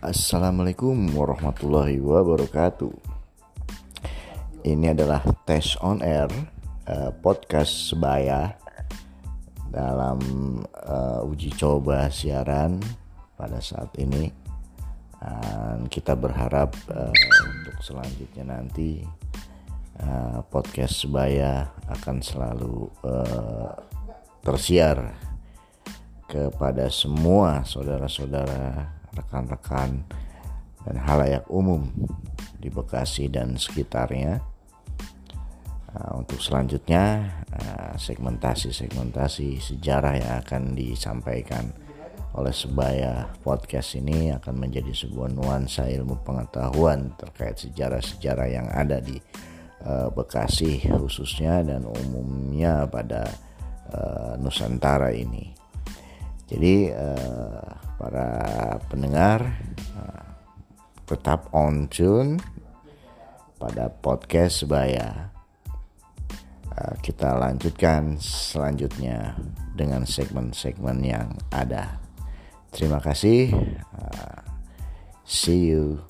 Assalamualaikum warahmatullahi wabarakatuh. Ini adalah tes on air uh, podcast sebaya dalam uh, uji coba siaran pada saat ini. Dan kita berharap uh, untuk selanjutnya nanti podcast sebaya akan selalu tersiar kepada semua saudara-saudara rekan-rekan dan halayak umum di Bekasi dan sekitarnya. Uh, untuk selanjutnya uh, segmentasi-segmentasi sejarah yang akan disampaikan oleh sebaya podcast ini akan menjadi sebuah nuansa ilmu pengetahuan terkait sejarah-sejarah yang ada di uh, Bekasi khususnya dan umumnya pada Nusantara ini. Jadi para pendengar uh, tetap on tune pada podcast sebaya. Uh, kita lanjutkan selanjutnya dengan segmen-segmen yang ada. Terima kasih. Uh, see you